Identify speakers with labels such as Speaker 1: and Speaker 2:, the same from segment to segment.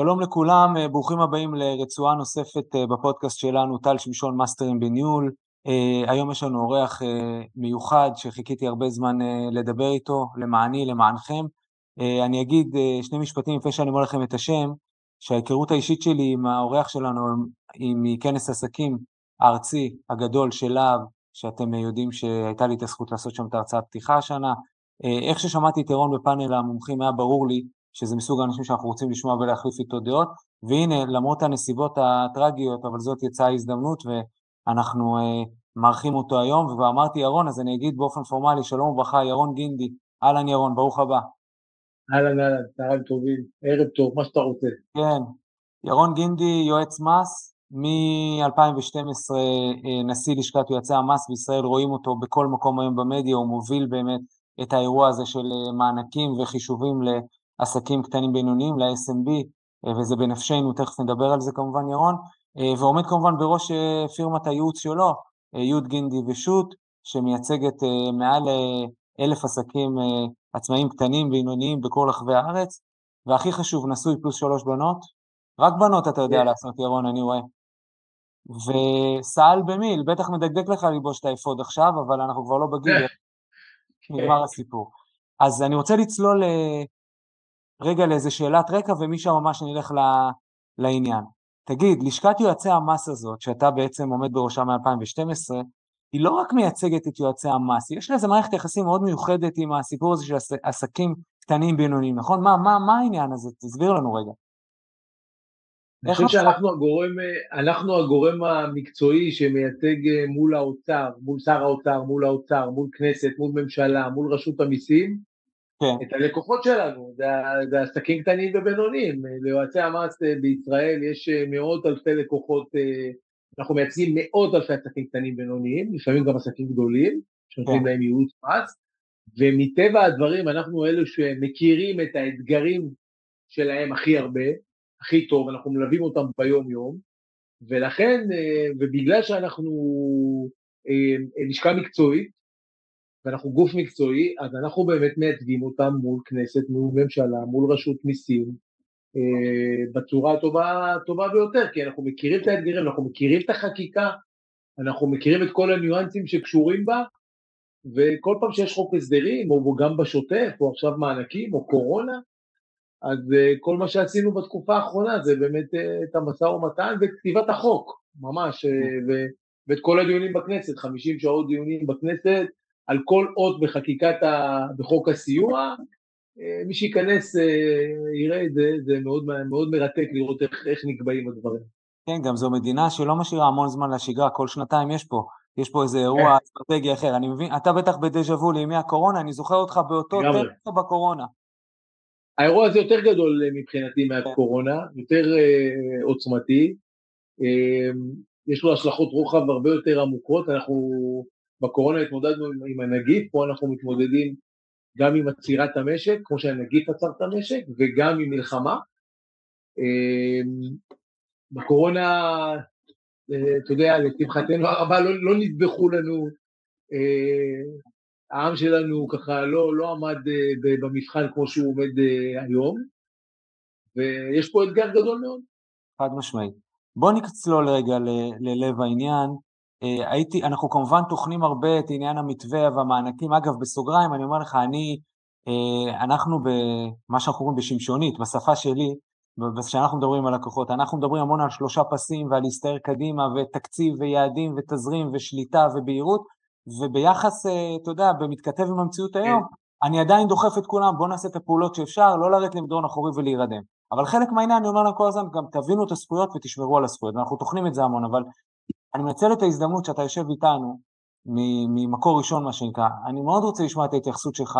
Speaker 1: שלום לכולם, אה, ברוכים הבאים לרצועה נוספת אה, בפודקאסט שלנו, טל שמשון מאסטרים בניהול. אה, היום יש לנו אורח מיוחד שחיכיתי הרבה זמן לדבר איתו, למעני, למענכם. אני אגיד שני משפטים לפני שאני אומר לכם את השם, שההיכרות האישית שלי עם האורח שלנו היא מכנס עסקים הארצי הגדול של להב, שאתם יודעים שהייתה לי את הזכות לעשות שם את ההרצאת פתיחה השנה. איך ששמעתי את אירון בפאנל המומחים היה ברור לי שזה מסוג האנשים שאנחנו רוצים לשמוע ולהחליף איתו דעות, והנה, למרות הנסיבות הטרגיות, אבל זאת יצאה ההזדמנות, ואנחנו אה, מארחים אותו היום, וכבר אמרתי ירון, אז אני אגיד באופן פורמלי, שלום וברכה, ירון גינדי, אהלן ירון, ברוך הבא.
Speaker 2: אהלן אהלן, צהריים טובים, ערב טוב, מה שאתה רוצה.
Speaker 1: כן, ירון גינדי, יועץ מס, מ-2012 אה, נשיא לשכת יועצי המס בישראל, רואים אותו בכל מקום היום במדיה, הוא מוביל באמת את האירוע הזה של אה, מענקים וחישובים עסקים קטנים בינוניים, ל-SMB, אה, וזה בנפשנו, תכף נדבר על זה כמובן ירון, אה, ועומד כמובן בראש אה, פירמת הייעוץ שלו, י' גינדי ושות', שמייצגת מעל אלף עסקים עצמאיים קטנים בינוניים בכל רחבי הארץ, והכי חשוב, נשוי פלוס שלוש בנות, רק בנות אתה יודע yeah. כן. לעשות ירון, אני רואה. וסל במיל, בטח מדקדק לך ללבוש את האפוד עכשיו, אבל אנחנו כבר לא בגיל, כן. נגמר הסיפור. אז אני רוצה לצלול רגע לאיזה שאלת רקע ומשם ממש נלך לעניין. תגיד, לשכת יועצי המס הזאת, שאתה בעצם עומד בראשה מ-2012, היא לא רק מייצגת את יועצי המס, יש לה איזה מערכת יחסים מאוד מיוחדת עם הסיפור הזה של עסקים קטנים בינוניים, נכון? מה, מה, מה העניין הזה? תסביר לנו רגע.
Speaker 2: אני חושב שאנחנו הגורם, אנחנו הגורם המקצועי שמייצג מול האוצר, מול שר האוצר, מול האוצר, מול כנסת, מול ממשלה, מול רשות המיסים, כן. את הלקוחות שלנו, זה, זה עסקים קטנים ובינוניים, ליועצי המס אה, בישראל יש אה, מאות אלפי לקוחות, אה, אנחנו מייצגים מאות אלפי עסקים קטנים ובינוניים, לפעמים גם עסקים גדולים, שנותנים כן. להם ייעוץ מס, ומטבע הדברים אנחנו אלו שמכירים את האתגרים שלהם הכי הרבה, הכי טוב, אנחנו מלווים אותם ביום יום, ולכן, ובגלל שאנחנו לשכה מקצועית, ואנחנו גוף מקצועי, אז אנחנו באמת מייצגים אותם מול כנסת, מול ממשלה, מול רשות מיסים, אה, בצורה הטובה, הטובה ביותר, כי אנחנו מכירים את האתגרים, אנחנו מכירים את החקיקה, אנחנו מכירים את כל הניואנסים שקשורים בה, וכל פעם שיש חוק הסדרים, או גם בשוטף, או עכשיו מענקים, או קורונה, אז uh, כל מה שעשינו בתקופה האחרונה זה באמת uh, את המשא ומתן וכתיבת החוק, ממש, uh, ו- ואת כל הדיונים בכנסת, 50 שעות דיונים בכנסת, על כל אות בחקיקת, ה... בחוק הסיוע, אה, מי שייכנס אה, יראה את זה, זה מאוד, מאוד מרתק לראות איך, איך נקבעים הדברים.
Speaker 1: כן, גם זו מדינה שלא משאירה המון זמן לשגרה, כל שנתיים יש פה, יש פה איזה אירוע כן. אסטרטגי אחר. אני מבין, אתה בטח בדז'ה וו לימי הקורונה, אני זוכר אותך באותו טרם בקורונה.
Speaker 2: האירוע הזה יותר גדול אה, מבחינתי מהקורונה, יותר uh, עוצמתי, uh, יש לו השלכות רוחב הרבה יותר עמוקות, אנחנו בקורונה התמודדנו עם, הנגיף, פה אנחנו מתמודדים גם עם עצירת המשק, כמו שהנגיף עצר את המשק, וגם עם מלחמה. אמ, בקורונה, אה, אתה יודע, לשמחתנו הרבה לא, לא נטבחו לנו, אה, העם שלנו ככה לא, לא עמד אה, במבחן כמו שהוא עומד היום, ויש פה אתגר גדול מאוד.
Speaker 1: חד משמעית. בוא נצלול רגע ללב העניין. אה, הייתי, אנחנו כמובן טוחנים הרבה את עניין המתווה והמענקים. אגב, בסוגריים, אני אומר לך, אני, אה, אנחנו במה שאנחנו קוראים בשמשונית, בשפה שלי, כשאנחנו מדברים על לקוחות, אנחנו מדברים המון על שלושה פסים ועל להסתער קדימה ותקציב ויעדים ותזרים ושליטה ובהירות, וביחס, אה, אתה יודע, במתכתב עם המציאות כן. היום, אני עדיין דוחף את כולם, בואו נעשה את הפעולות שאפשר, לא לרדת למדרון אחורי ולהירדם. אבל חלק מהעניין, אני אומר להם כל הזמן, גם תבינו את הזכויות ותשמרו על הזכויות, ואנחנו טוחנים את זה המון, אבל אני מנצל את ההזדמנות שאתה יושב איתנו, ממקור ראשון מה שנקרא, אני מאוד רוצה לשמוע את ההתייחסות שלך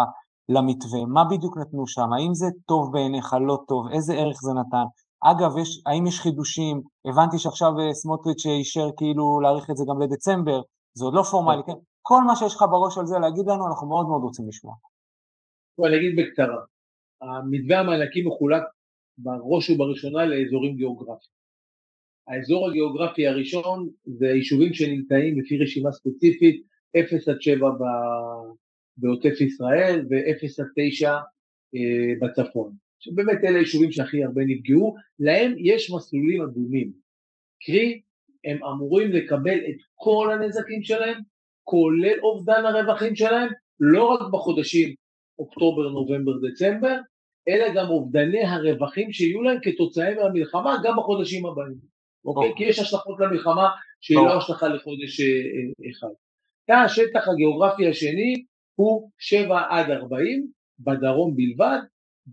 Speaker 1: למתווה, מה בדיוק נתנו שם, האם זה טוב בעיניך, לא טוב, איזה ערך זה נתן. אגב, יש, האם יש חידושים? הבנתי שעכשיו אה, סמוטריץ' אישר כאילו להאריך את זה גם לדצמבר, זה עוד לא פורמלי, כן? כל מה שיש לך בראש על זה להגיד לנו, אנחנו מאוד מאוד רוצים לשמוע.
Speaker 2: אני אגיד בקצרה, המתווה המענקים מחולק בראש ובראשונה לאזורים גיאוגרפיים. האזור הגיאוגרפי הראשון זה יישובים שנמצאים לפי רשימה ספציפית 0 עד 7 בעוטף ישראל ו-0 עד 9 אה, בצפון. שבאמת אלה היישובים שהכי הרבה נפגעו, להם יש מסלולים אדומים. קרי, הם אמורים לקבל את כל הנזקים שלהם, כולל אובדן הרווחים שלהם, לא רק בחודשים אוקטובר, נובמבר, דצמבר, אלא גם אובדני הרווחים שיהיו להם כתוצאה מהמלחמה גם בחודשים הבאים. אוקיי? כי יש השלכות למלחמה שהיא לא השלכה לחודש אה, אה, אחד. השטח הגיאוגרפי השני הוא 7 עד 40 בדרום בלבד,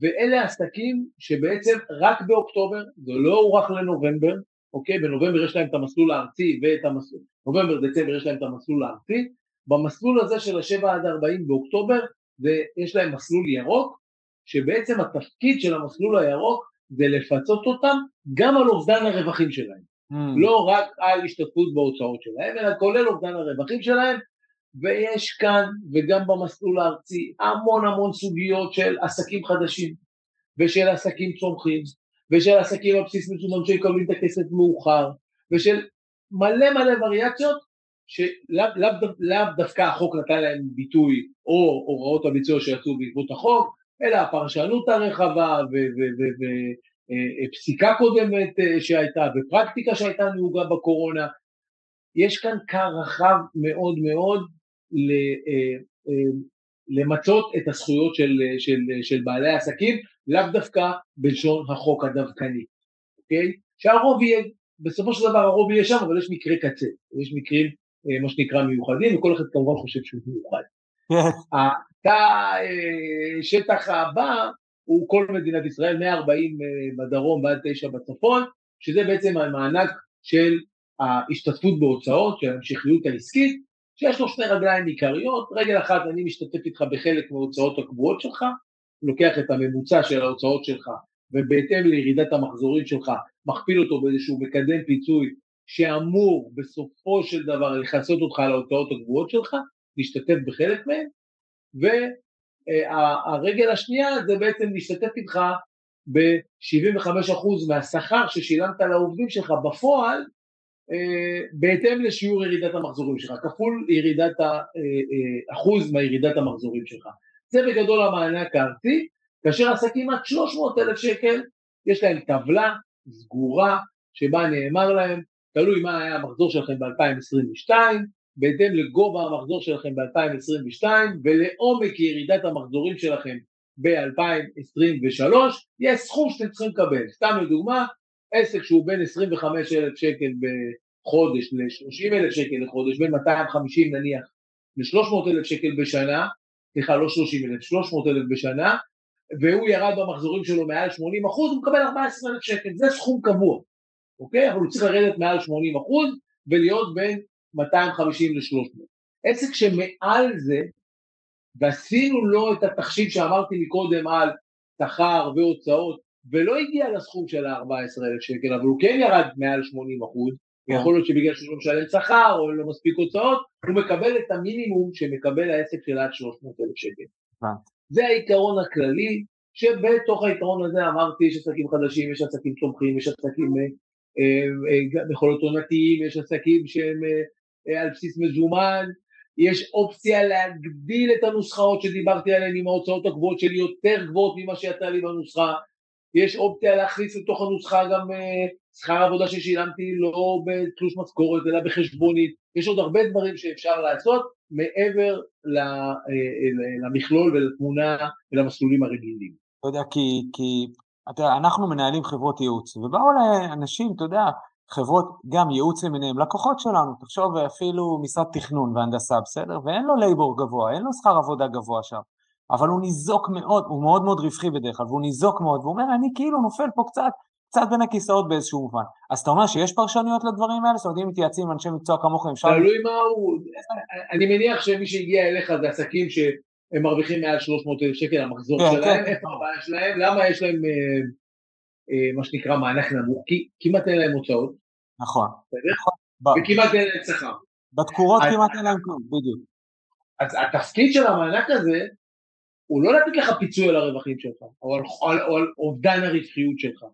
Speaker 2: ואלה עסקים שבעצם רק באוקטובר, זה לא הוארך לנובמבר, אוקיי? בנובמבר יש להם את המסלול הארצי ואת המסלול, נובמבר דצמבר יש להם את המסלול הארצי, במסלול הזה של ה-7 עד 40 באוקטובר יש להם מסלול ירוק, שבעצם התפקיד של המסלול הירוק זה לפצות אותם גם על אובדן הרווחים שלהם. Mm. לא רק על השתתפות בהוצאות שלהם, אלא כולל אובדן הרווחים שלהם, ויש כאן וגם במסלול הארצי המון המון סוגיות של עסקים חדשים, ושל עסקים צומחים, ושל עסקים על בסיס מזומן שיקבלים את הכסף מאוחר, ושל מלא מלא וריאציות שלאו לאו, לאו דווקא החוק נתן להם ביטוי או הוראות הביצוע שיצאו בעקבות החוק, אלא הפרשנות הרחבה ופסיקה קודמת אה, שהייתה ופרקטיקה שהייתה נהוגה בקורונה. יש כאן קר רחב מאוד מאוד אה, אה, למצות את הזכויות של, של, של בעלי העסקים, לאו דווקא בלשון החוק הדווקני, אוקיי? שהרוב יהיה, בסופו של דבר הרוב יהיה שם, אבל יש מקרי קצה, יש מקרים מה שנקרא מיוחדים, וכל אחד כמובן חושב שהוא מיוחד. כן. השטח הבא הוא כל מדינת ישראל, 140 בדרום ועד 9 בצפון, שזה בעצם המענק של ההשתתפות בהוצאות, של ההמשכיות העסקית, שיש לו שני רגליים עיקריות, רגל אחת אני משתתף איתך בחלק מההוצאות הקבועות שלך, לוקח את הממוצע של ההוצאות שלך ובהתאם לירידת המחזורים שלך מכפיל אותו באיזשהו מקדם פיצוי שאמור בסופו של דבר לכסות אותך על ההוצאות הקבועות שלך, להשתתף בחלק מהם, והרגל השנייה זה בעצם להשתתף איתך ב-75% מהשכר ששילמת לעובדים שלך בפועל, אה, בהתאם לשיעור ירידת המחזורים שלך, כפול ירידת האחוז מהירידת המחזורים שלך. זה בגדול המענק הארצי, כאשר עסקים עד 300 אלף שקל, יש להם טבלה סגורה שבה נאמר להם, תלוי מה היה המחזור שלכם ב-2022, בהתאם לגובה המחזור שלכם ב-2022 ולעומק ירידת המחזורים שלכם ב-2023, יש סכום שאתם צריכים לקבל. סתם לדוגמה, עסק שהוא בין 25,000 שקל בחודש ל-30,000 שקל לחודש, בין 250 נניח ל-300,000 שקל בשנה, סליחה לא 30,000, 300,000 בשנה, והוא ירד במחזורים שלו מעל 80 אחוז, הוא מקבל 14,000 שקל, זה סכום קבוע, אוקיי? אבל הוא צריך לרדת מעל 80 אחוז ולהיות בין 250 ל-300. עסק שמעל זה, ועשינו לו את התחשיב שאמרתי מקודם על שכר והוצאות, ולא הגיע לסכום של ה-14,000 שקל, אבל הוא כן ירד מעל 80 אחוז, כן. יכול להיות שבגלל שהוא לא משלם שכר או לא מספיק הוצאות, הוא מקבל את המינימום שמקבל העסק של עד 300,000 שקל. זה העיקרון הכללי, שבתוך העיקרון הזה אמרתי, יש עסקים חדשים, יש עסקים צומחים, יש עסקים אה, אה, עונתיים, יש עסקים שהם אה, על בסיס מזומן, יש אופציה להגדיל את הנוסחאות שדיברתי עליהן עם ההוצאות הגבוהות שלי יותר גבוהות ממה שיצא לי בנוסחה, יש אופציה להכניס לתוך הנוסחה גם שכר עבודה ששילמתי לא בתלוש משכורת אלא בחשבונית, יש עוד הרבה דברים שאפשר לעשות מעבר למכלול ולתמונה ולמסלולים הרגילים.
Speaker 1: אתה יודע, כי, כי אתה, אנחנו מנהלים חברות ייעוץ, ובאו לאנשים, אתה יודע, חברות, גם ייעוץ למיניהם, לקוחות שלנו, תחשוב אפילו משרד תכנון והנדסה, בסדר? ואין לו לייבור גבוה, אין לו שכר עבודה גבוה שם, אבל הוא ניזוק מאוד, הוא מאוד מאוד רווחי בדרך כלל, והוא ניזוק מאוד, והוא אומר, אני כאילו נופל פה קצת, קצת בין הכיסאות באיזשהו מובן. אז אתה אומר שיש פרשנויות לדברים האלה? זאת אומרת, אם מתייעצים עם אנשי מקצוע כמוכם, אפשר...
Speaker 2: תלוי מה הוא... אני מניח שמי שהגיע אליך זה עסקים שהם מרוויחים מעל 300 אלף שקל המחזור כן, שלהם, כן. איפה הבעיה שלהם? למה יש להם אה, מה שנקרא מענק נמוך? כי כמעט אין להם הוצאות.
Speaker 1: נכון.
Speaker 2: נכון. וכמעט אין להם שכר.
Speaker 1: בתקורות כמעט אין להם כלום, בדיוק.
Speaker 2: אז התפקיד של המענק הזה הוא לא לתת לך פיצוי על הרווחים שלך, או על, על, או על אובדן הרווחיות שלך,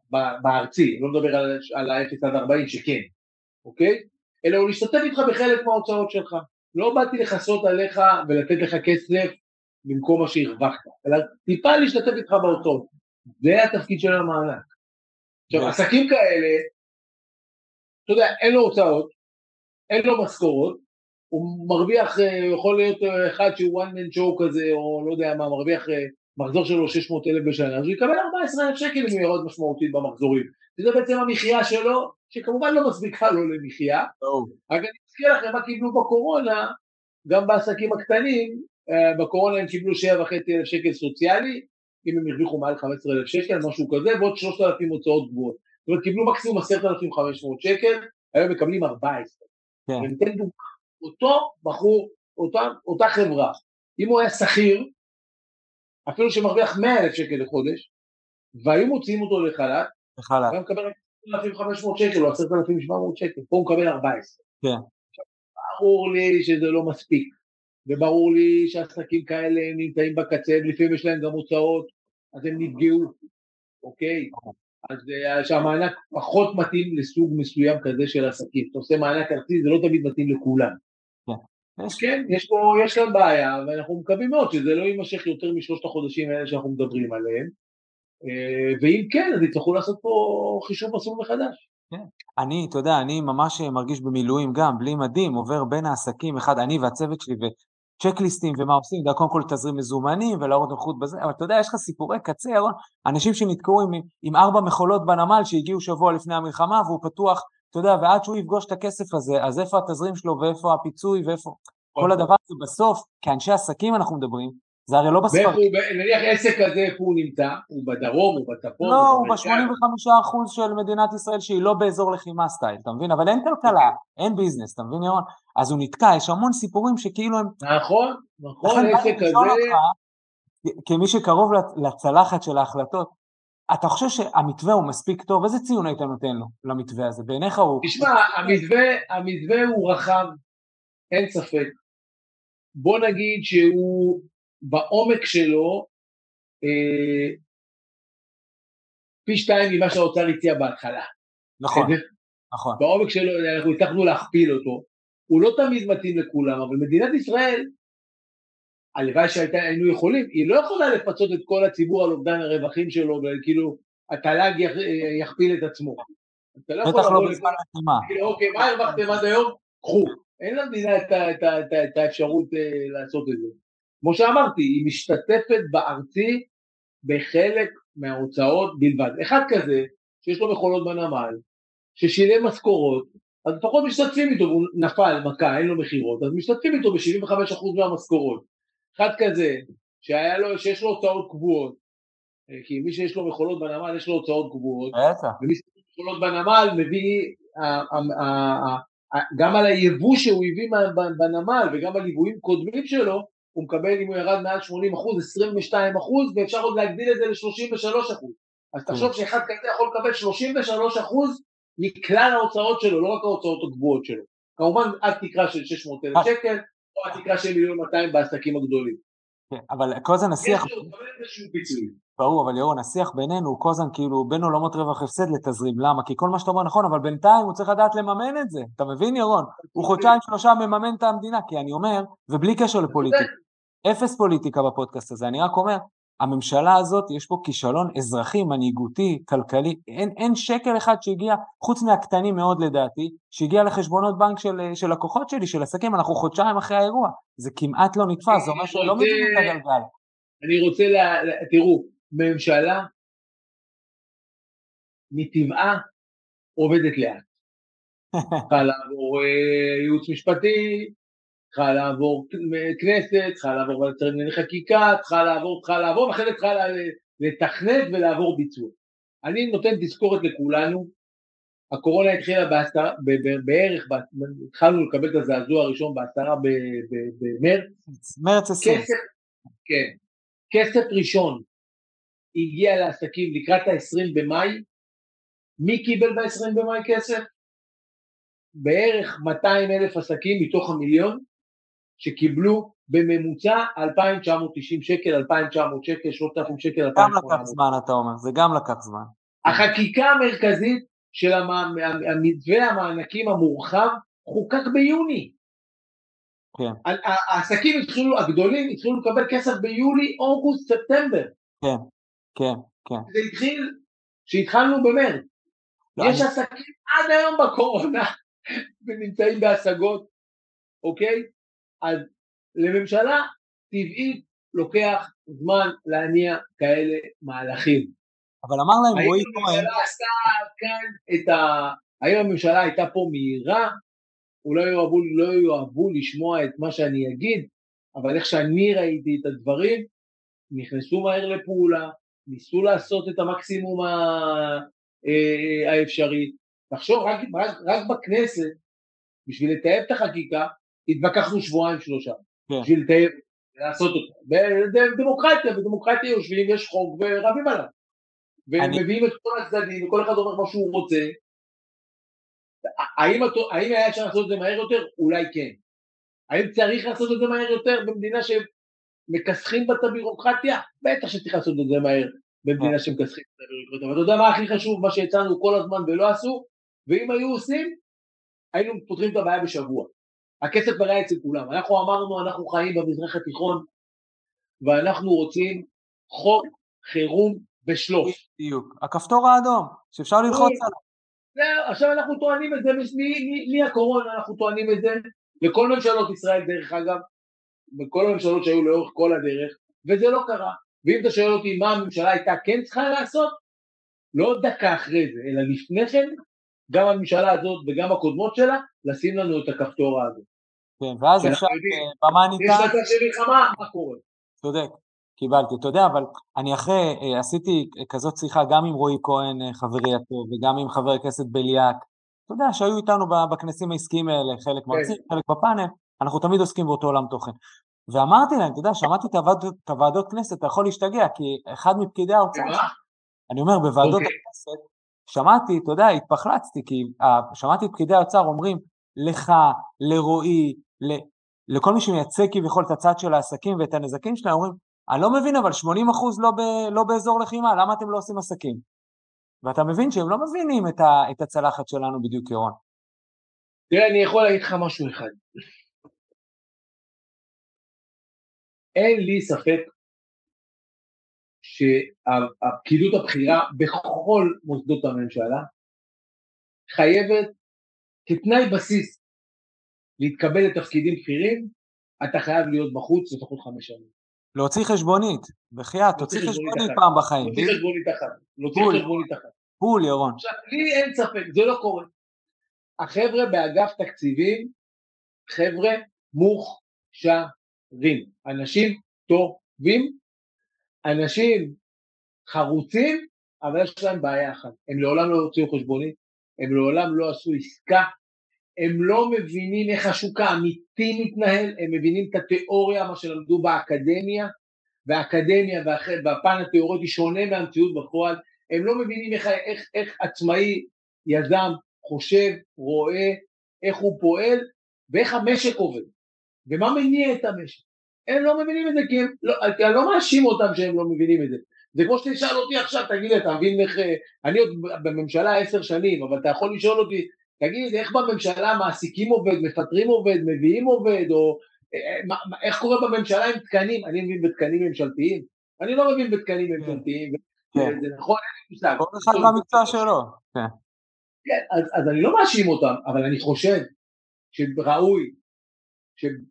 Speaker 2: בארצי, לא מדבר על, על ה-0 עד 40 שכן, אוקיי? אלא הוא להשתתף איתך בחלק מההוצאות שלך. לא באתי לכסות עליך ולתת לך כסף במקום מה שהרווחת, אלא טיפה להשתתף איתך בהוצאות. זה התפקיד של המענק. עכשיו, עסקים כאלה, אתה יודע, אין לו הוצאות, אין לו משכורות, הוא מרוויח, אה, יכול להיות אה, אחד שהוא one man show כזה, או לא יודע מה, מרוויח אה, מחזור שלו 600 אלף בשנה, אז הוא יקבל 14 אלף שקל אם הוא ירד משמעותית במחזורים. וזה בעצם המחיה שלו, שכמובן לא מספיקה לו למחיה. רק אני מזכיר לכם מה קיבלו בקורונה, גם בעסקים הקטנים, בקורונה הם קיבלו 7.5 אלף שקל סוציאלי, אם הם הרוויחו מעל 15 אלף שקל, משהו כזה, ועוד 3,000 הוצאות גבוהות. זאת אומרת, קיבלו מקסימום 10,500 שקל, היום מקבלים 14. כן. אני אתן דוגמא, אותו בחור, אותה, אותה חברה, אם הוא היה שכיר, אפילו שמרוויח 100 אלף שקל לחודש, והיו מוציאים אותו לחל"ת, לחל"ת. הוא היה מקבל רק 10,500 שקל או 10,700 שקל, פה הוא מקבל 14. כן. ברור לי שזה לא מספיק, וברור לי שעסקים כאלה נמצאים בקצה, לפעמים יש להם גם הוצאות, אז הם נפגעו, אוקיי? אז אה, שהמענק פחות מתאים לסוג מסוים כזה של עסקים. אתה עושה מענק ארצי, זה לא תמיד מתאים לכולם. כן, כן יש פה, יש כאן בעיה, ואנחנו מקווים מאוד שזה לא יימשך יותר משלושת החודשים האלה שאנחנו מדברים עליהם, אה, ואם כן, אז יצטרכו לעשות פה חישוב מסלול מחדש.
Speaker 1: כן. אני, אתה יודע, אני ממש מרגיש במילואים גם, בלי מדים, עובר בין העסקים, אחד, אני והצוות שלי, צ'קליסטים ומה עושים, קודם כל תזרים מזומנים ולהראות נוחות בזה, אבל אתה יודע, יש לך סיפורי קצה, ירון, אנשים שנתקעו עם, עם ארבע מכולות בנמל שהגיעו שבוע לפני המלחמה והוא פתוח, אתה יודע, ועד שהוא יפגוש את הכסף הזה, אז איפה התזרים שלו ואיפה הפיצוי ואיפה, כל נכון. הדבר הזה בסוף, כאנשי עסקים אנחנו מדברים, זה הרי לא בספר.
Speaker 2: נניח עסק כזה, איפה הוא נמצא? הוא בדרום, הוא בצפון?
Speaker 1: לא, הוא ב-85% של מדינת ישראל שהיא לא באזור לחימה סטייל, אתה מבין? אבל אין כלכלה, אין ביזנס, אתה מבין ירון? אז הוא נתקע, יש המון סיפורים שכאילו הם...
Speaker 2: נכון, נכון, עסק כזה...
Speaker 1: כמי שקרוב לצלחת של ההחלטות, אתה חושב שהמתווה הוא מספיק טוב? איזה ציון היית נותן לו, למתווה הזה? בעיניך הוא...
Speaker 2: תשמע, המתווה, המתווה הוא רחב, אין ספק. בוא נגיד שהוא בעומק שלו אה, פי שתיים ממה שהאוצר הציע בהתחלה.
Speaker 1: נכון, נכון.
Speaker 2: בעומק שלו אנחנו הצלחנו להכפיל אותו. הוא לא תמיד מתאים לכולם, אבל מדינת ישראל, הלוואי שהיינו יכולים, היא לא יכולה לפצות את כל הציבור על אובדן הרווחים שלו, וכאילו התל"ג יכפיל את עצמו.
Speaker 1: אתה לא יכול לבוא בזמן
Speaker 2: לחימה. אוקיי, מה הרווחתם עד היום? קחו. אין למדינה את האפשרות אה, לעשות את זה. כמו שאמרתי, היא משתתפת בארצי בחלק מההוצאות בלבד. אחד כזה, שיש לו מכונות בנמל, ששילם משכורות, אז לפחות משתתפים איתו, הוא נפל, מכה, אין לו מכירות, אז משתתפים איתו ב-75% מהמשכורות. אחד כזה, שהיה לו, שיש לו הוצאות קבועות, אה, כי מי שיש לו מכולות בנמל יש לו הוצאות קבועות, ומי שיש לו מכולות בנמל מביא, גם על היבוא שהוא הביא בנמל וגם על יבואים קודמים שלו, הוא מקבל אם הוא ירד מעל 80 אחוז, 22 אחוז, ואפשר עוד להגדיל את זה ל-33 אחוז. אז תחשוב כן. שאחד כזה יכול לקבל 33 אחוז מכלל ההוצאות שלו, לא רק ההוצאות הגבוהות שלו. כמובן עד תקרה של 600 אלף שקל, או עד תקרה של מיליון 200 בעסקים הגדולים.
Speaker 1: כן, אבל כל הזמן השיח... יש לו איזשהו פיצוי. ברור, אבל ירון, השיח בינינו הוא הזמן כאילו בין עולמות רווח הפסד לתזרים, למה? כי כל מה שאתה אומר נכון, אבל בינתיים הוא צריך לדעת לממן את זה, אתה מבין ירון? הוא חודשיים שלושה מממן את המדינה, כי אני אומר, ובלי קשר לפוליטיקה, אפס פוליטיקה בפודקאסט הזה, אני רק אומר, הממשלה הזאת יש פה כישלון אזרחי, מנהיגותי, כלכלי, אין, אין שקל אחד שהגיע, חוץ מהקטנים מאוד לדעתי, שהגיע לחשבונות בנק של, של לקוחות שלי, של עסקים, אנחנו חודשיים אחרי האירוע, זה כמעט לא נתפס, זה אומר שלא מבינים את הגלגל.
Speaker 2: אני רוצה, לה, תראו, ממשלה מטבעה עובדת לאט. צריכה לעבור אה, ייעוץ משפטי, צריכה לעבור כנסת, צריכה לעבור ועדת שרים לענייני חקיקה, צריכה לעבור, צריכה לעבור, ואחרי זה צריכה לתכנת ולעבור ביצוע. אני נותן תזכורת לכולנו, הקורונה התחילה בעשרה, בערך, התחלנו לקבל את הזעזוע הראשון בעשרה במרץ.
Speaker 1: מרץ עשרים.
Speaker 2: כן, כסף ראשון הגיע לעסקים לקראת ה-20 במאי, מי קיבל ב-20 במאי כסף? בערך 200 אלף עסקים מתוך המיליון שקיבלו בממוצע 2,990 שקל, 2,900 שקל, 3,000 שקל, 2,800.
Speaker 1: גם לקח זמן אתה אומר, זה גם לקח זמן.
Speaker 2: החקיקה המרכזית של המתווה המענקים המורחב חוקק ביוני. כן. העסקים התחילו, הגדולים התחילו לקבל כסף ביולי, אוגוסט, ספטמבר.
Speaker 1: כן, כן. כן.
Speaker 2: זה התחיל, כשהתחלנו במרץ. לא, יש אני... עסקים עד היום בקורונה ונמצאים בהשגות, אוקיי? אז לממשלה טבעית לוקח זמן להניע כאלה מהלכים.
Speaker 1: אבל אמר להם רועי כהן... האם
Speaker 2: הממשלה עשתה כאן את ה... האם הממשלה הייתה פה מהירה? אולי יאהבו, לא יאהבו לשמוע את מה שאני אגיד, אבל איך שאני ראיתי את הדברים, נכנסו מהר לפעולה, ניסו לעשות את המקסימום ה... אה, האפשרי. תחשוב, רק, רק, רק בכנסת, בשביל לטייב את החקיקה, התווכחנו שבועיים שלושה. כן. בשביל לטייב, לעשות אותה. בדמוקרטיה, בדמוקרטיה יושבים, יש חוק ורבים עליו. ומביאים את כל הצדדים, וכל אחד אומר מה שהוא רוצה. האם, האם היה אפשר לעשות את זה מהר יותר? אולי כן. האם צריך לעשות את זה מהר יותר במדינה שמכסחים בה את הבירוקרטיה? בטח שצריך לעשות את זה מהר במדינה כן. שמכסחים את הבירוקרטיה. אבל אתה יודע מה הכי חשוב, מה שהצענו כל הזמן ולא עשו? ואם היו עושים, היינו פותרים את הבעיה בשבוע. הכסף היה אצל כולם. אנחנו אמרנו, אנחנו חיים במזרח התיכון, ואנחנו רוצים חוק חירום בשלוש.
Speaker 1: בדיוק. הכפתור האדום, שאפשר ללחוץ עליו.
Speaker 2: זהו, עכשיו אנחנו טוענים את זה מהקורונה, אנחנו טוענים את זה לכל ממשלות ישראל דרך אגב, בכל הממשלות שהיו לאורך כל הדרך, וזה לא קרה. ואם אתה שואל אותי מה הממשלה הייתה כן צריכה לעשות, לא דקה אחרי זה, אלא לפני כן, גם הממשלה הזאת וגם הקודמות שלה, לשים לנו את הכפתור הזה.
Speaker 1: כן, ואז אפשר,
Speaker 2: אה, במה ניתן... יש מצב של מלחמה, מה קורה?
Speaker 1: צודק, קיבלתי. אתה יודע, אבל אני אחרי, אה, עשיתי כזאת שיחה גם עם רועי כהן, אה, חברי הטוב, וגם עם חבר הכנסת בליאק, אתה יודע, שהיו איתנו בכנסים העסקיים האלה, חלק כן. מרצים, חלק בפאנל, אנחנו תמיד עוסקים באותו עולם תוכן. ואמרתי להם, אתה יודע, שמעתי את הוועדות, את הוועדות כנסת, אתה יכול להשתגע, כי אחד מפקידי האוצר, אני אומר, בוועדות אוקיי. הכנסת, שמעתי, אתה יודע, התפחלצתי, כי שמעתי את פקידי האוצר אומרים, לך, לרועי, לכל מי שמייצג כביכול את הצד של העסקים ואת הנזקים שלהם, אומרים, אני לא מבין, אבל 80% לא, ב, לא באזור לחימה, למה אתם לא עושים עסקים? ואתה מבין שהם לא מבינים את, ה, את הצלחת שלנו בדיוק, ירון.
Speaker 2: תראה, אני יכול להגיד לך משהו אחד. אין לי ספק שהפקידות הבכירה בכל מוסדות הממשלה חייבת כתנאי בסיס להתקבל לתפקידים בכירים, אתה חייב להיות בחוץ לפחות חמש שנים.
Speaker 1: להוציא חשבונית, בחייאת, תוציא חשבונית פעם בחיים.
Speaker 2: להוציא חשבונית אחת, להוציא חשבונית אחת.
Speaker 1: פול, ירון.
Speaker 2: עכשיו, לי אין ספק, זה לא קורה. החבר'ה באגף תקציבים, חבר'ה מוכשרים, אנשים טובים, אנשים חרוצים, אבל יש להם בעיה אחת, הם לעולם לא הוציאו חשבונית, הם לעולם לא עשו עסקה, הם לא מבינים איך השוק האמיתי מתנהל, הם מבינים את התיאוריה, מה שלמדו באקדמיה, והאקדמיה והפן התיאורטי שונה מהמציאות בפועל, הם לא מבינים איך, איך, איך עצמאי, יזם, חושב, רואה, איך הוא פועל, ואיך המשק עובד, ומה מניע את המשק. הם לא מבינים את זה כי הם, לא, אני לא מאשים אותם שהם לא מבינים את זה. זה כמו שתשאל אותי עכשיו, תגיד לי, אתה מבין איך, אני עוד בממשלה עשר שנים, אבל אתה יכול לשאול אותי, תגיד, איך בממשלה מעסיקים עובד, מפטרים עובד, מביאים עובד, או אה, איך קורה בממשלה עם תקנים, אני מבין בתקנים ממשלתיים, אני לא מבין בתקנים כן. ממשלתיים, כן. זה נכון, אין לי מושג.
Speaker 1: כל אחד במקצוע שלו, כן.
Speaker 2: כן, אז אני לא מאשים אותם, אבל אני חושב שראוי,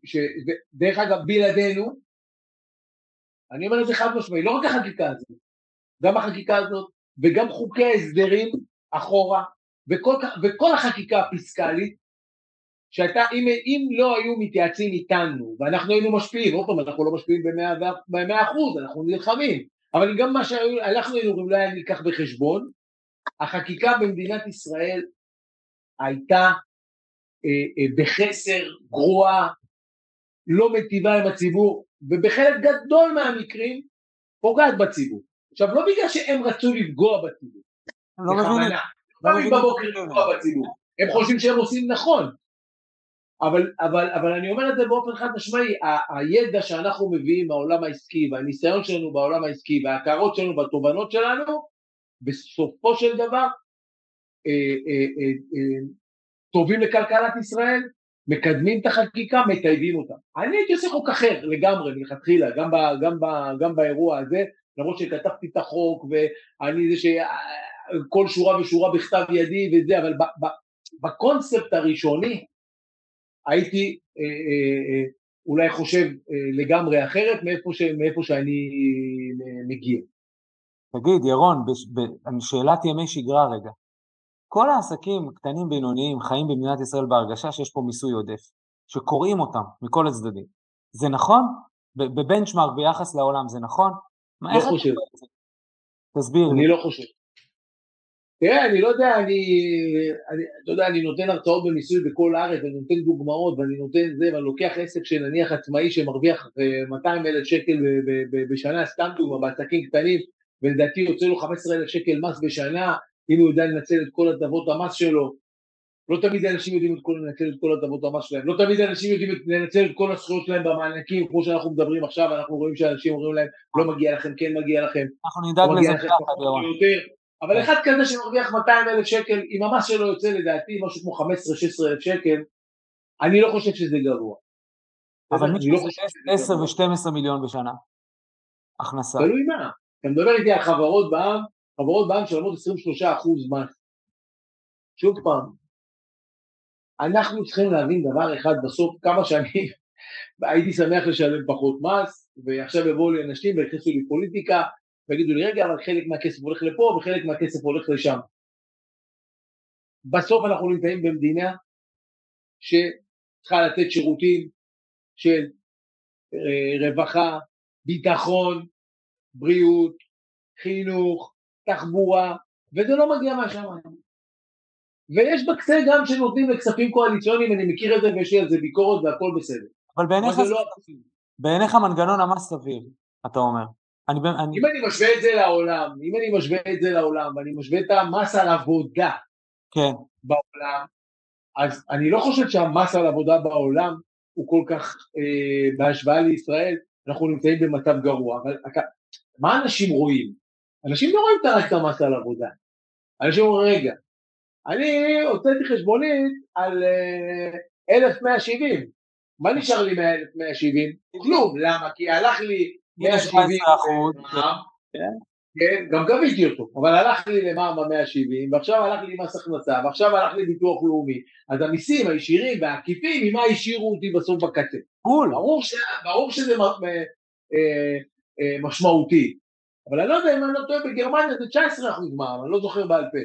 Speaker 2: שדרך אגב בלעדינו, אני אומר את זה חד משמעי, לא רק החקיקה הזאת, גם החקיקה הזאת וגם חוקי ההסדרים אחורה, וכל, וכל החקיקה הפיסקלית, שהייתה, אם, אם לא היו מתייעצים איתנו, ואנחנו היינו משפיעים, עוד פעם, אנחנו לא משפיעים במאה אחוז, אנחנו נלחמים, אבל גם מה שאנחנו היינו אומרים לא היה ניקח בחשבון, החקיקה במדינת ישראל הייתה אה, אה, בחסר, גרועה, לא מטיבה עם הציבור, ובחלק גדול מהמקרים פוגעת בציבור. עכשיו, לא בגלל שהם רצו לפגוע בציבור,
Speaker 1: לא מבינים.
Speaker 2: קמים בבוקר לפגוע בציבור. הם חושבים שהם עושים נכון. אבל, אבל, אבל אני אומר את זה באופן חד משמעי, הידע שאנחנו מביאים מהעולם העסקי והניסיון שלנו בעולם העסקי וההכרות שלנו והתובנות שלנו, בסופו של דבר אה, אה, אה, אה, טובים לכלכלת ישראל, מקדמים את החקיקה, מטייבים אותה. אני הייתי עושה חוק אחר לגמרי מלכתחילה, גם, גם, גם באירוע הזה, למרות שכתבתי את החוק ואני זה שכל שורה ושורה בכתב ידי וזה, אבל בקונספט הראשוני הייתי אה, אה, אה, אולי חושב אה, לגמרי אחרת מאיפה, ש, מאיפה שאני מגיע.
Speaker 1: תגיד, ירון, שאלת ימי שגרה רגע. כל העסקים קטנים בינוניים חיים במדינת ישראל בהרגשה שיש פה מיסוי עודף, שקוראים אותם מכל הצדדים. זה נכון? בבנצ'מארק ביחס לעולם זה נכון?
Speaker 2: לא חושב.
Speaker 1: תסביר
Speaker 2: לי. אני לא חושב. תראה, אני לא יודע, אני, אני, אתה יודע, אני נותן הרצאות במיסוי בכל הארץ, אני נותן דוגמאות ואני נותן זה, ואני לוקח עסק שנניח עצמאי שמרוויח 200 אה, אלף שקל בשנה, סתם דוגמא, בעסקים קטנים, ולדעתי יוצא לו 15 אלף שקל מס בשנה, אם הוא יודע לנצל את כל הטבות המס שלו. לא תמיד אנשים יודעים את כל, לנצל את כל הטבות המס שלהם, לא תמיד אנשים יודעים לנצל את כל הזכויות שלהם במענקים, כמו שאנחנו מדברים עכשיו, אנחנו רואים שאנשים אומרים להם, לא מגיע לכם, כן מגיע לכם.
Speaker 1: אנחנו נדאג
Speaker 2: לא לזה ככה, אבל כן. אחד כזה שמרוויח 200 אלף שקל, אם המס שלו יוצא לדעתי משהו כמו 15-16 אלף שקל, אני לא חושב שזה גרוע.
Speaker 1: אבל מי שעושה 10 ו-12 מיליון בשנה, הכנסה.
Speaker 2: תלוי מה, אתה מדבר איתי על חברות בעם, חברות בעם שלמות 23 אחוז מס. שוב פעם, אנחנו צריכים להבין דבר אחד בסוף, כמה שאני הייתי שמח לשלם פחות מס, ועכשיו יבואו לי אנשים ויכנסו לי פוליטיקה, ויגידו לי רגע אבל חלק מהכסף הולך לפה וחלק מהכסף הולך לשם. בסוף אנחנו נמצאים במדינה שצריכה לתת שירותים של אה, רווחה, ביטחון, בריאות, חינוך, תחבורה, וזה לא מגיע מהשמיים. ויש בקצה גם שנותנים לכספים קואליציוניים, אני מכיר את זה ויש לי על זה ביקורת והכל בסדר.
Speaker 1: אבל בעיניך, לא... בעיניך מנגנון המס סביר, אתה אומר.
Speaker 2: אני, אני... אם אני משווה את זה לעולם, אם אני משווה את זה לעולם, ואני משווה את המס על עבודה
Speaker 1: כן.
Speaker 2: בעולם, אז אני לא חושב שהמס על עבודה בעולם הוא כל כך, אה, בהשוואה לישראל, אנחנו נמצאים במצב גרוע, אבל מה אנשים רואים? אנשים לא רואים את המס על עבודה. אנשים אומרים, רגע, אני הוצאתי חשבונית על אה, 1,170, מה נשאר לי מה-1,170? כלום, למה? כי הלך לי
Speaker 1: 170 אחוז.
Speaker 2: כן, גם גביתי אותו, אבל הלך לי למע"מ ב-170, ועכשיו הלך לי מס הכנסה, ועכשיו הלך לי ביטוח לאומי, אז המיסים הישירים והעקיפים, ממה השאירו אותי בסוף בקצה?
Speaker 1: בול.
Speaker 2: ברור, ש... ברור שזה אה, אה, משמעותי, אבל אני לא יודע אם אני לא טועה, בגרמניה זה 19 אחוז מע"מ, אני לא זוכר בעל פה.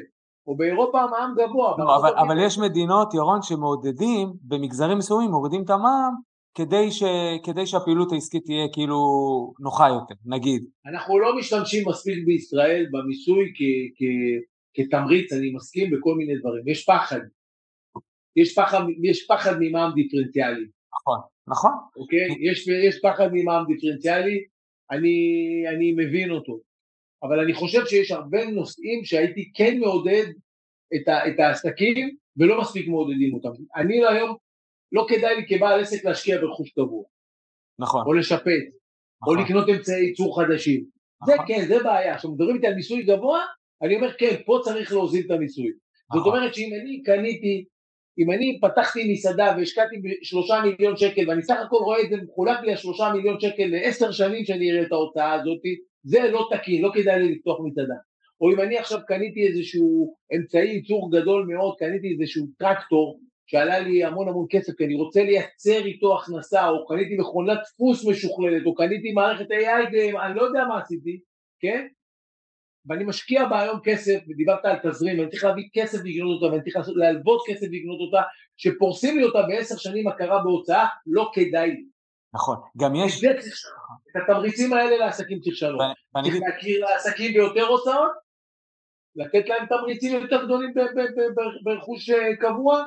Speaker 2: או באירופה המע"מ גבוה.
Speaker 1: לא, אבל, אבל יש מדינות, ירון, שמעודדים, במגזרים מסוימים מורידים את המע"מ כדי, ש, כדי שהפעילות העסקית תהיה כאילו נוחה יותר, נגיד.
Speaker 2: אנחנו לא משתמשים מספיק בישראל במיסוי כ, כ, כתמריץ, אני מסכים בכל מיני דברים. יש פחד. יש פחד, יש פחד ממע"מ דיפרנציאלי.
Speaker 1: נכון, נכון.
Speaker 2: אוקיי? יש, יש פחד ממע"מ דיפרנציאלי, אני, אני מבין אותו. אבל אני חושב שיש הרבה נושאים שהייתי כן מעודד את, ה, את העסקים ולא מספיק מעודדים אותם. אני היום, לא כדאי לי כבעל עסק להשקיע ברכוש קבוע.
Speaker 1: נכון.
Speaker 2: או לשפץ, נכון. או לקנות אמצעי ייצור חדשים. נכון. זה כן, זה בעיה. עכשיו מדברים איתי על מיסוי גבוה, אני אומר כן, פה צריך להוזיל את המיסוי. נכון. זאת אומרת שאם אני קניתי, אם אני פתחתי מסעדה והשקעתי שלושה מיליון שקל ואני סך הכל רואה את זה מחולק לי השלושה מיליון שקל לעשר שנים שאני אראה את ההוצאה הזאתי, זה לא תקין, לא כדאי לי לפתוח מסעדה. או אם אני עכשיו קניתי איזשהו אמצעי ייצור גדול מאוד, קניתי איזשהו טרקטור שעלה לי המון המון כסף, כי אני רוצה לייצר איתו הכנסה, או קניתי מכונת דפוס משוכללת, או קניתי מערכת AI, אני לא יודע מה עשיתי, כן? ואני משקיע בה היום כסף, ודיברת על תזרים, ואני צריך להביא כסף לקנות אותה, ואני צריך להלוות כסף לקנות אותה, שפורסים לי אותה בעשר שנים הכרה בהוצאה, לא כדאי לי.
Speaker 1: נכון, גם יש...
Speaker 2: את את התמריצים האלה לעסקים צריך לשנות. צריך להכיר לעסקים ביותר הוצאות, לתת להם תמריצים יותר גדולים ברכוש אה, קבוע,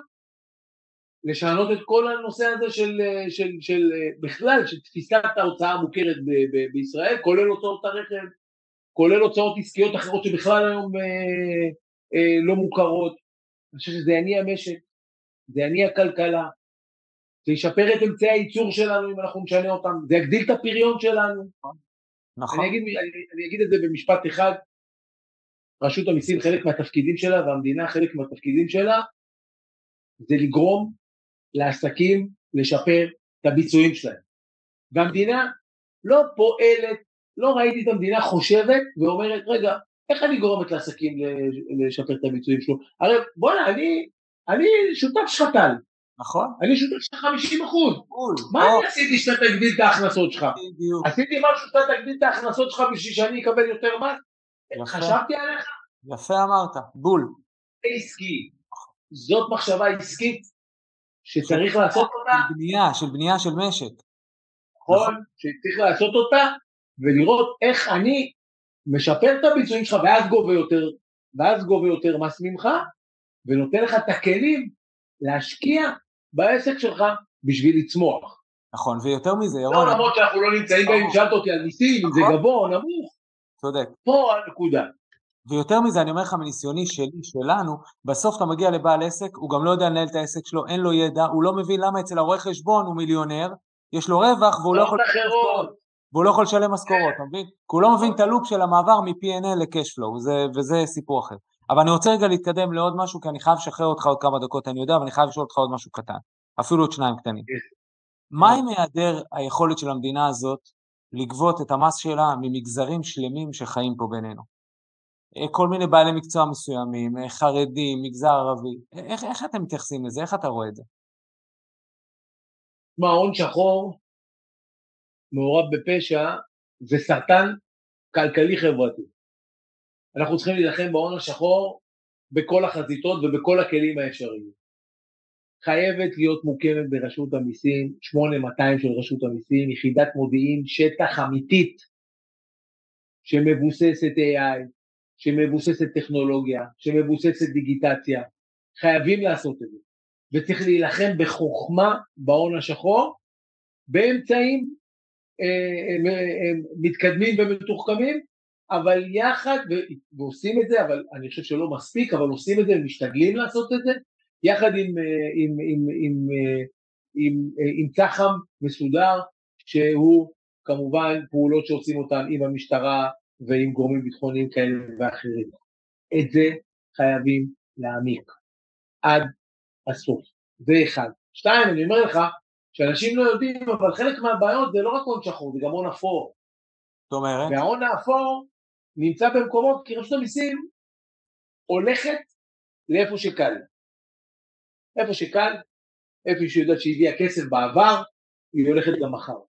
Speaker 2: לשנות את כל הנושא הזה של, אה, של, של אה, בכלל, של תפיסת ההוצאה המוכרת ב, ב, בישראל, כולל הוצאות הרכב, כולל הוצאות עסקיות אחרות שבכלל היום אה, אה, לא מוכרות. אני חושב שזה יניע משק, זה יניע כלכלה, זה ישפר את אמצעי הייצור שלנו אם אנחנו נשנה אותם, זה יגדיל את הפריון שלנו. נכון. אני אגיד, אני, אני אגיד את זה במשפט אחד, רשות המיסים חלק מהתפקידים שלה והמדינה חלק מהתפקידים שלה זה לגרום לעסקים לשפר את הביצועים שלהם. והמדינה לא פועלת לא ראיתי את המדינה חושבת ואומרת, רגע, איך אני גורמת לעסקים לשפר את הביצועים שלו? הרי בוא'נה, אני, אני שותף טל.
Speaker 1: נכון.
Speaker 2: אני שותף שלך 50 אחוז. מה אני עשיתי שאתה תגדיל את ההכנסות שלך? בדיוק. עשיתי משהו שאתה תגדיל את ההכנסות שלך בשביל שאני אקבל יותר מס? חשבתי עליך?
Speaker 1: יפה אמרת, בול.
Speaker 2: עסקי. זאת מחשבה עסקית שצריך לעשות אותה.
Speaker 1: של בנייה, של בנייה של משק.
Speaker 2: נכון, שצריך לעשות אותה ולראות איך אני משפר את הביצועים שלך ואז גובה יותר, ואז גובה יותר מס ממך ונותן לך את הכלים להשקיע בעסק שלך בשביל לצמוח.
Speaker 1: נכון, ויותר מזה,
Speaker 2: ירון... לא למרות שאנחנו לא נמצאים גם אם שאלת אותי על מיסים, אם זה נכון. גבוה או נמוך.
Speaker 1: צודק.
Speaker 2: פה הנקודה.
Speaker 1: ויותר מזה, אני אומר לך מניסיוני שלי, שלנו, בסוף אתה מגיע לבעל עסק, הוא גם לא יודע לנהל את העסק שלו, אין לו ידע, הוא לא מבין למה אצל הרואה חשבון הוא מיליונר, יש לו רווח והוא לא יכול... והוא לא יכול לשלם משכורות, אתה מבין? כי הוא לא מבין את הלופ של המעבר מ-P&L ל-cash וזה סיפור אחר. אבל אני רוצה רגע להתקדם לעוד משהו, כי אני חייב לשחרר אותך עוד כמה דקות, אני יודע, אבל אני חייב לשאול אותך עוד משהו קטן, אפילו עוד שניים קטנים. מה עם היעדר היכולת של המדינה הזאת לגבות את המס שלה ממגזרים שלמים שחיים פה בינינו? אה, כל מיני בעלי מקצוע מסוימים, אה, חרדים, מגזר ערבי, איך, איך אתם מתייחסים לזה? איך אתה רואה את זה?
Speaker 2: מה, הון שחור מעורב בפשע זה סרטן כלכלי-חברתי. אנחנו צריכים להילחם בהון השחור בכל החזיתות ובכל הכלים האפשריים. חייבת להיות מוקמת ברשות המיסים, 8200 של רשות המיסים, יחידת מודיעין, שטח אמיתית, שמבוססת AI, שמבוססת טכנולוגיה, שמבוססת דיגיטציה. חייבים לעשות את זה. וצריך להילחם בחוכמה בהון השחור, באמצעים מתקדמים ומתוחכמים, אבל יחד, ועושים את זה, אבל אני חושב שלא מספיק, אבל עושים את זה ומשתדלים לעשות את זה, יחד עם, עם, עם, עם, עם, עם צח"ם מסודר, שהוא כמובן פעולות שעושים אותן עם המשטרה ועם גורמים ביטחוניים כאלה ואחרים. את זה חייבים להעמיק עד הסוף, זה אחד. שתיים, אני אומר לך, שאנשים לא יודעים, אבל חלק מהבעיות זה לא רק הון שחור, זה גם הון אפור.
Speaker 1: זאת אומרת?
Speaker 2: וההון האפור נמצא במקומות, כי רשות המיסים הולכת לאיפה שקל. איפה שקל, איפה שהיא יודעת שהביאה כסף בעבר, היא הולכת גם מחר.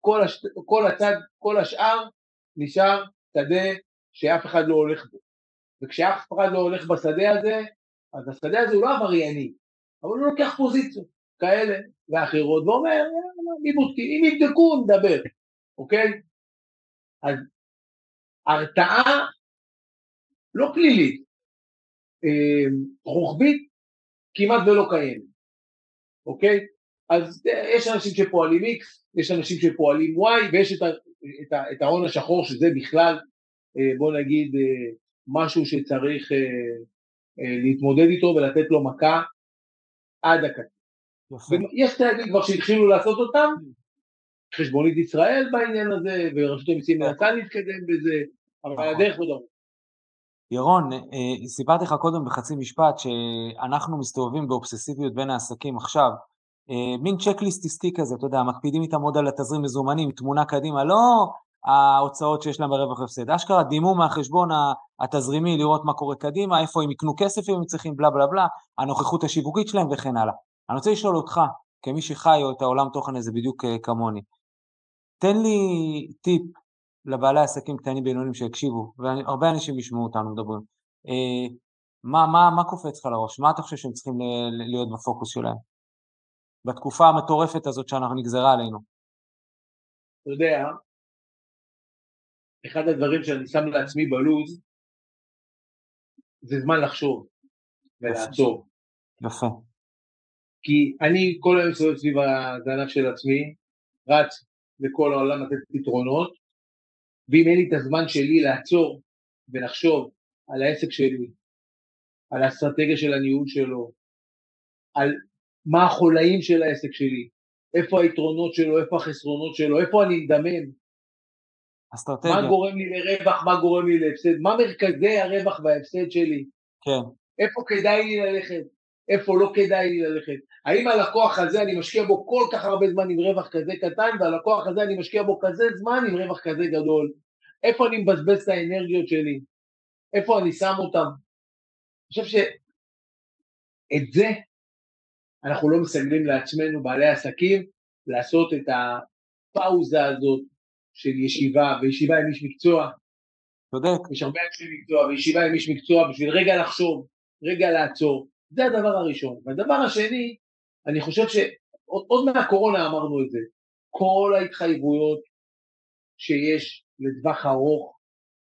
Speaker 2: כל, הש... כל הצד, כל השאר נשאר שדה שאף אחד לא הולך בו. וכשאף אחד לא הולך בשדה הזה, אז השדה הזה הוא לא עברייני, אבל הוא לוקח פוזיציות כאלה ואחרות ואומר, מי בודקים, אם יבדקו נדבר, אוקיי? אז הרתעה לא פלילית, אה, רוחבית כמעט ולא קיימת, אוקיי? אז יש אנשים שפועלים X, יש אנשים שפועלים Y ויש את, ה, את, ה, את ההון השחור שזה בכלל אה, בוא נגיד אה, משהו שצריך להתמודד איתו ולתת לו מכה עד הקצה. יש צעדים כבר שהתחילו לעשות אותם, חשבונית ישראל בעניין הזה, ורשות המיסים מנסה להתקדם בזה, אבל נכון. הדרך עוד ארוכה.
Speaker 1: ירון, אה, סיפרתי לך קודם בחצי משפט שאנחנו מסתובבים באובססיביות בין העסקים עכשיו, אה, מין צ'קליסט עסקי כזה, אתה יודע, מקפידים איתם עוד על התזרים מזומנים, תמונה קדימה, לא ההוצאות שיש להם ברווח הפסד, אשכרה דימו מהחשבון התזרימי לראות מה קורה קדימה, איפה הם יקנו כסף אם הם צריכים, בלה בלה בלה, הנוכחות השיווקית שלהם וכן הלאה. אני רוצה לשאול אותך, כמי שחי את העולם תוכן הזה בדיוק אה, כמוני, תן לי טיפ לבעלי עסקים קטנים בינוניים שיקשיבו, והרבה אנשים ישמעו אותנו מדברים. אה, מה, מה, מה קופץ לך לראש? מה אתה חושב שהם צריכים להיות בפוקוס שלהם? בתקופה המטורפת הזאת שאנחנו נגזרה עלינו.
Speaker 2: אתה יודע, אחד הדברים שאני שם לעצמי בלוז זה זמן לחשוב ולעצור.
Speaker 1: יפה.
Speaker 2: כי אני כל היום מסתובב סביב הזנב של עצמי, רץ לכל העולם לתת פתרונות, ואם אין לי את הזמן שלי לעצור ולחשוב על העסק שלי, על האסטרטגיה של הניהול שלו, על מה החולאים של העסק שלי, איפה היתרונות שלו, איפה החסרונות שלו, איפה אני מדמם, אסטרטגיה. מה גורם לי לרווח, מה גורם לי להפסד, מה מרכזי הרווח וההפסד שלי,
Speaker 1: כן.
Speaker 2: איפה כדאי לי ללכת, איפה לא כדאי לי ללכת. האם הלקוח הזה אני משקיע בו כל כך הרבה זמן עם רווח כזה קטן, והלקוח הזה אני משקיע בו כזה זמן עם רווח כזה גדול. איפה אני מבזבז את האנרגיות שלי? איפה אני שם אותם? אני חושב שאת זה אנחנו לא מסגלים לעצמנו, בעלי עסקים, לעשות את הפאוזה הזאת של ישיבה, וישיבה עם איש מקצוע.
Speaker 1: צודק.
Speaker 2: יש הרבה אנשי מקצוע, וישיבה עם איש מקצוע בשביל רגע לחשוב, רגע לעצור. זה הדבר הראשון. והדבר השני, אני חושב שעוד מהקורונה אמרנו את זה, כל ההתחייבויות שיש לטווח ארוך,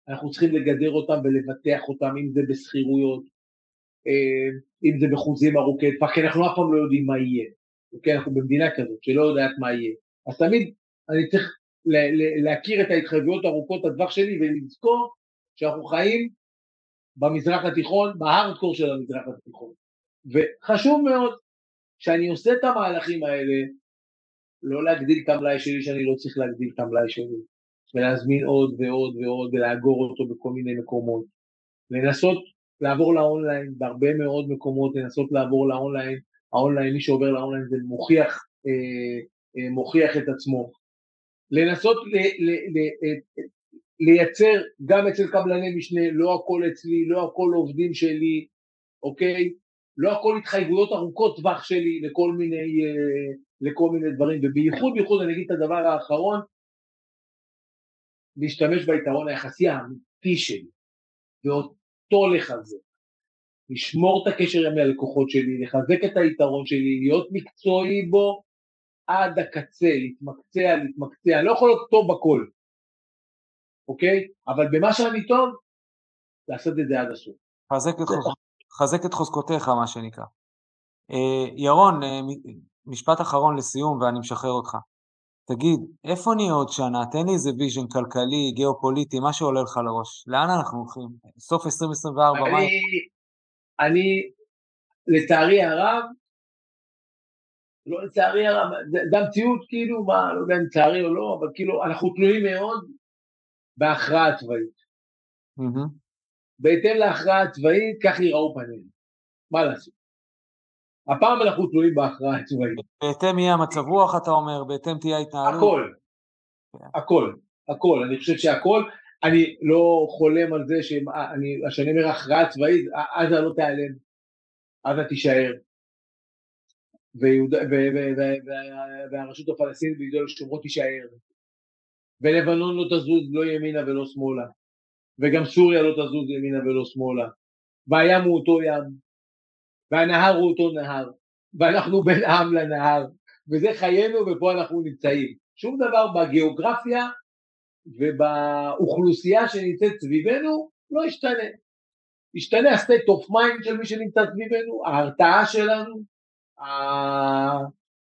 Speaker 2: אנחנו צריכים לגדר אותם ולבטח אותם, אם זה בשכירויות, אה, אם זה בחוזים ארוכי טווח, כי אנחנו אף פעם לא יודעים מה יהיה, אוקיי? אנחנו במדינה כזאת שלא יודעת מה יהיה. אז תמיד אני צריך להכיר את ההתחייבויות ארוכות הטווח שלי ולזכור שאנחנו חיים במזרח התיכון, בהארדקור של המזרח התיכון. וחשוב מאוד שאני עושה את המהלכים האלה, לא להגדיל את המלאי שלי שאני לא צריך להגדיל את המלאי שלי, ולהזמין עוד ועוד ועוד ולאגור אותו בכל מיני מקומות. לנסות לעבור לאונליין בהרבה מאוד מקומות, לנסות לעבור לאונליין, האונליין, מי שעובר לאונליין זה מוכיח, אה, אה, מוכיח את עצמו. לנסות ל, ל, ל, ל, לייצר גם אצל קבלני משנה, לא הכל אצלי, לא הכל עובדים שלי, אוקיי? לא הכל התחייבויות ארוכות טווח שלי לכל מיני, אה, לכל מיני דברים, ובייחוד בייחוד אני אגיד את הדבר האחרון, להשתמש ביתרון היחסי האמיתי שלי, ואותו לחזק, לשמור את הקשר עם הלקוחות שלי, לחזק את היתרון שלי, להיות מקצועי בו עד הקצה, להתמקצע, להתמקצע, אני לא יכול להיות טוב בכל, אוקיי? אבל במה שאני טוב, לעשות את זה עד הסוף.
Speaker 1: חזק את חוזקותיך, מה שנקרא. אה, ירון, אה, משפט אחרון לסיום ואני משחרר אותך. תגיד, איפה נהיה עוד שנה? תן לי איזה vision כלכלי, גיאופוליטי, מה שעולה לך לראש. לאן אנחנו הולכים? סוף 2024,
Speaker 2: מה... אני, אני, לצערי הרב, לא לצערי הרב, זה המציאות כאילו, מה, לא יודע אם לצערי או לא, אבל כאילו, אנחנו תלויים מאוד בהכרעה צבאית. Mm-hmm. בהתאם להכרעה הצבאית, כך ייראו פנינו. מה לעשות? הפעם אנחנו תלויים בהכרעה הצבאית.
Speaker 1: בהתאם יהיה המצב רוח, אתה אומר, בהתאם תהיה ההתנהלות.
Speaker 2: הכל, כן. הכל, הכל. אני חושב שהכל, אני לא חולם על זה שאני אומר הכרעה צבאית, עזה לא תיעלם, עזה תישאר. והרשות הפלסטינית ביהודה ושומרון תישאר. ולבנון לא תזוז לא ימינה ולא שמאלה. וגם סוריה לא תזוז ימינה ולא שמאלה. והים הוא אותו ים, והנהר הוא אותו נהר, ואנחנו בין עם לנהר, וזה חיינו ופה אנחנו נמצאים. שום דבר בגיאוגרפיה ובאוכלוסייה שנמצאת סביבנו לא ישתנה. ישתנה ה-state of mind של מי שנמצא סביבנו, ההרתעה שלנו, ה-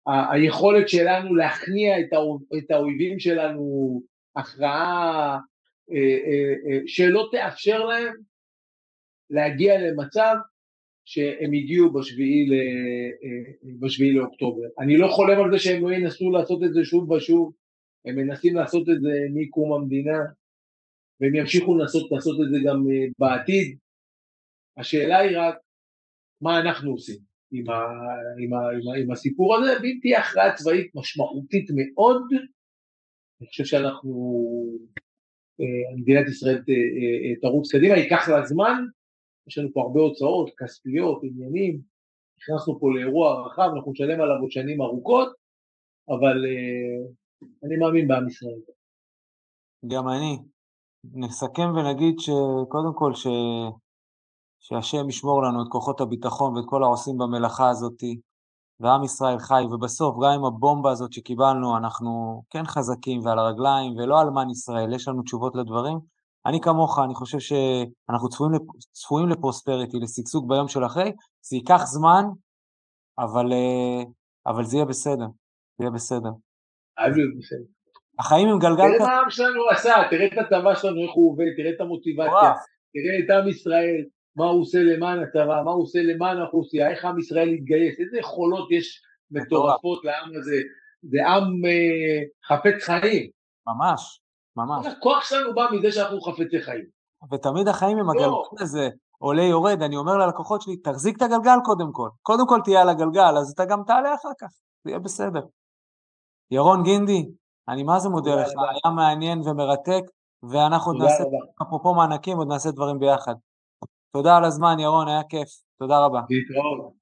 Speaker 2: ה- היכולת שלנו להכניע את, האו- את האויבים שלנו, הכרעה שלא תאפשר להם להגיע למצב שהם הגיעו בשביעי, ל... בשביעי לאוקטובר. אני לא חולם על זה שהם לא ינסו לעשות את זה שוב ושוב, הם מנסים לעשות את זה מקום המדינה, והם ימשיכו לנסות לעשות את זה גם בעתיד. השאלה היא רק, מה אנחנו עושים עם, ה... עם, ה... עם, ה... עם הסיפור הזה, ואם תהיה הכרעה צבאית משמעותית מאוד, אני חושב שאנחנו אה, מדינת ישראל אה, אה, תרוץ קדימה, ייקח לה זמן, יש לנו פה הרבה הוצאות כספיות, עניינים, נכנסנו פה לאירוע רחב, אנחנו נשלם עליו עוד שנים ארוכות, אבל אני מאמין בעם ישראל.
Speaker 1: גם אני. נסכם ונגיד שקודם כל ש... שהשם ישמור לנו את כוחות הביטחון ואת כל העושים במלאכה הזאתי, ועם ישראל חי, ובסוף, גם עם הבומבה הזאת שקיבלנו, אנחנו כן חזקים ועל הרגליים, ולא אלמן ישראל, יש לנו תשובות לדברים. אני כמוך, אני חושב שאנחנו צפויים, לפ... צפויים לפרוספריטי, לשגשוג ביום של אחרי, זה ייקח זמן, אבל, אה, אבל זה יהיה בסדר, זה יהיה בסדר. החיים הם גלגל...
Speaker 2: תראה מה העם שלנו עשה, תראה את הצבא שלנו, איך הוא עובד, תראה את המוטיבציה, תראה את עם ישראל, מה הוא עושה למען הצבא, מה הוא עושה למען האוכלוסייה, איך עם ישראל יתגייס, איזה יכולות יש מטורפות לעם הזה, זה עם אה, חפץ חיים.
Speaker 1: ממש, ממש.
Speaker 2: הכוח שלנו בא מזה שאנחנו חפצי חיים.
Speaker 1: ותמיד החיים הגלגל לא. הזה, עולה יורד, אני אומר ללקוחות שלי, תחזיק את הגלגל קודם כל, קודם כל תהיה על הגלגל, אז אתה גם תעלה אחר כך, זה יהיה בסדר. ירון גינדי, אני מה זה מודה לך, היה מעניין ומרתק, ואנחנו עוד נעשה, אפרופו מענקים, עוד נעשה דברים ביחד. תודה על הזמן, ירון, היה כיף. תודה רבה.
Speaker 2: להתראות.